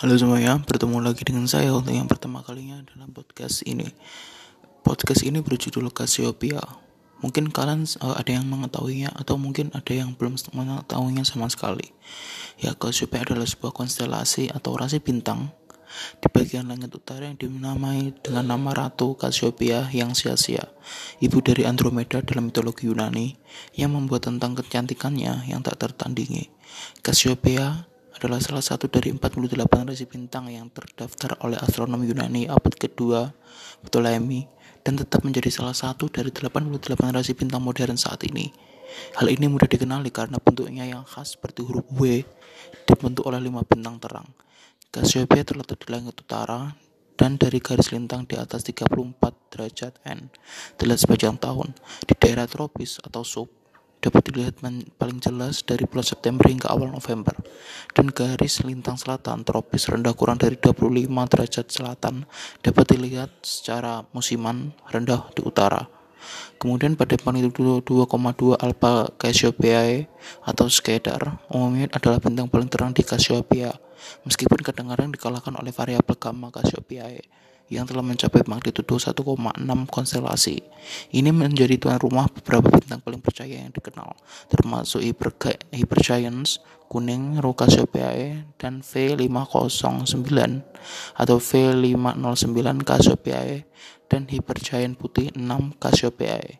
Halo semuanya, bertemu lagi dengan saya untuk yang pertama kalinya dalam podcast ini. Podcast ini berjudul Cassiopeia. Mungkin kalian uh, ada yang mengetahuinya atau mungkin ada yang belum mengetahuinya sama sekali. Ya, Cassiopeia adalah sebuah konstelasi atau rasi bintang di bagian langit utara yang dinamai dengan nama Ratu Cassiopeia yang sia-sia, ibu dari Andromeda dalam mitologi Yunani, yang membuat tentang kecantikannya yang tak tertandingi. Cassiopeia adalah salah satu dari 48 rasi bintang yang terdaftar oleh astronom Yunani abad kedua Ptolemy dan tetap menjadi salah satu dari 88 rasi bintang modern saat ini. Hal ini mudah dikenali karena bentuknya yang khas seperti huruf W dibentuk oleh lima bintang terang. Cassiopeia terletak di langit utara dan dari garis lintang di atas 34 derajat N terlihat sepanjang tahun di daerah tropis atau sub dapat dilihat paling jelas dari bulan September hingga awal November. Dan garis lintang selatan tropis rendah kurang dari 25 derajat selatan dapat dilihat secara musiman rendah di utara. Kemudian pada magnitudo 2,2 Alpha Cassiopeiae atau Skedar umumnya adalah bintang paling terang di Cassiopeia, meskipun kadang-kadang dikalahkan oleh variabel gamma Cassiopeiae yang telah mencapai magnitudo 1,6 konstelasi. Ini menjadi tuan rumah beberapa bintang paling percaya yang dikenal, termasuk Hypergiants, kuning, Rho Cassiopeiae, dan V509 atau V509 Cassiopeiae, dan Hypergiant putih 6 Cassiopeiae.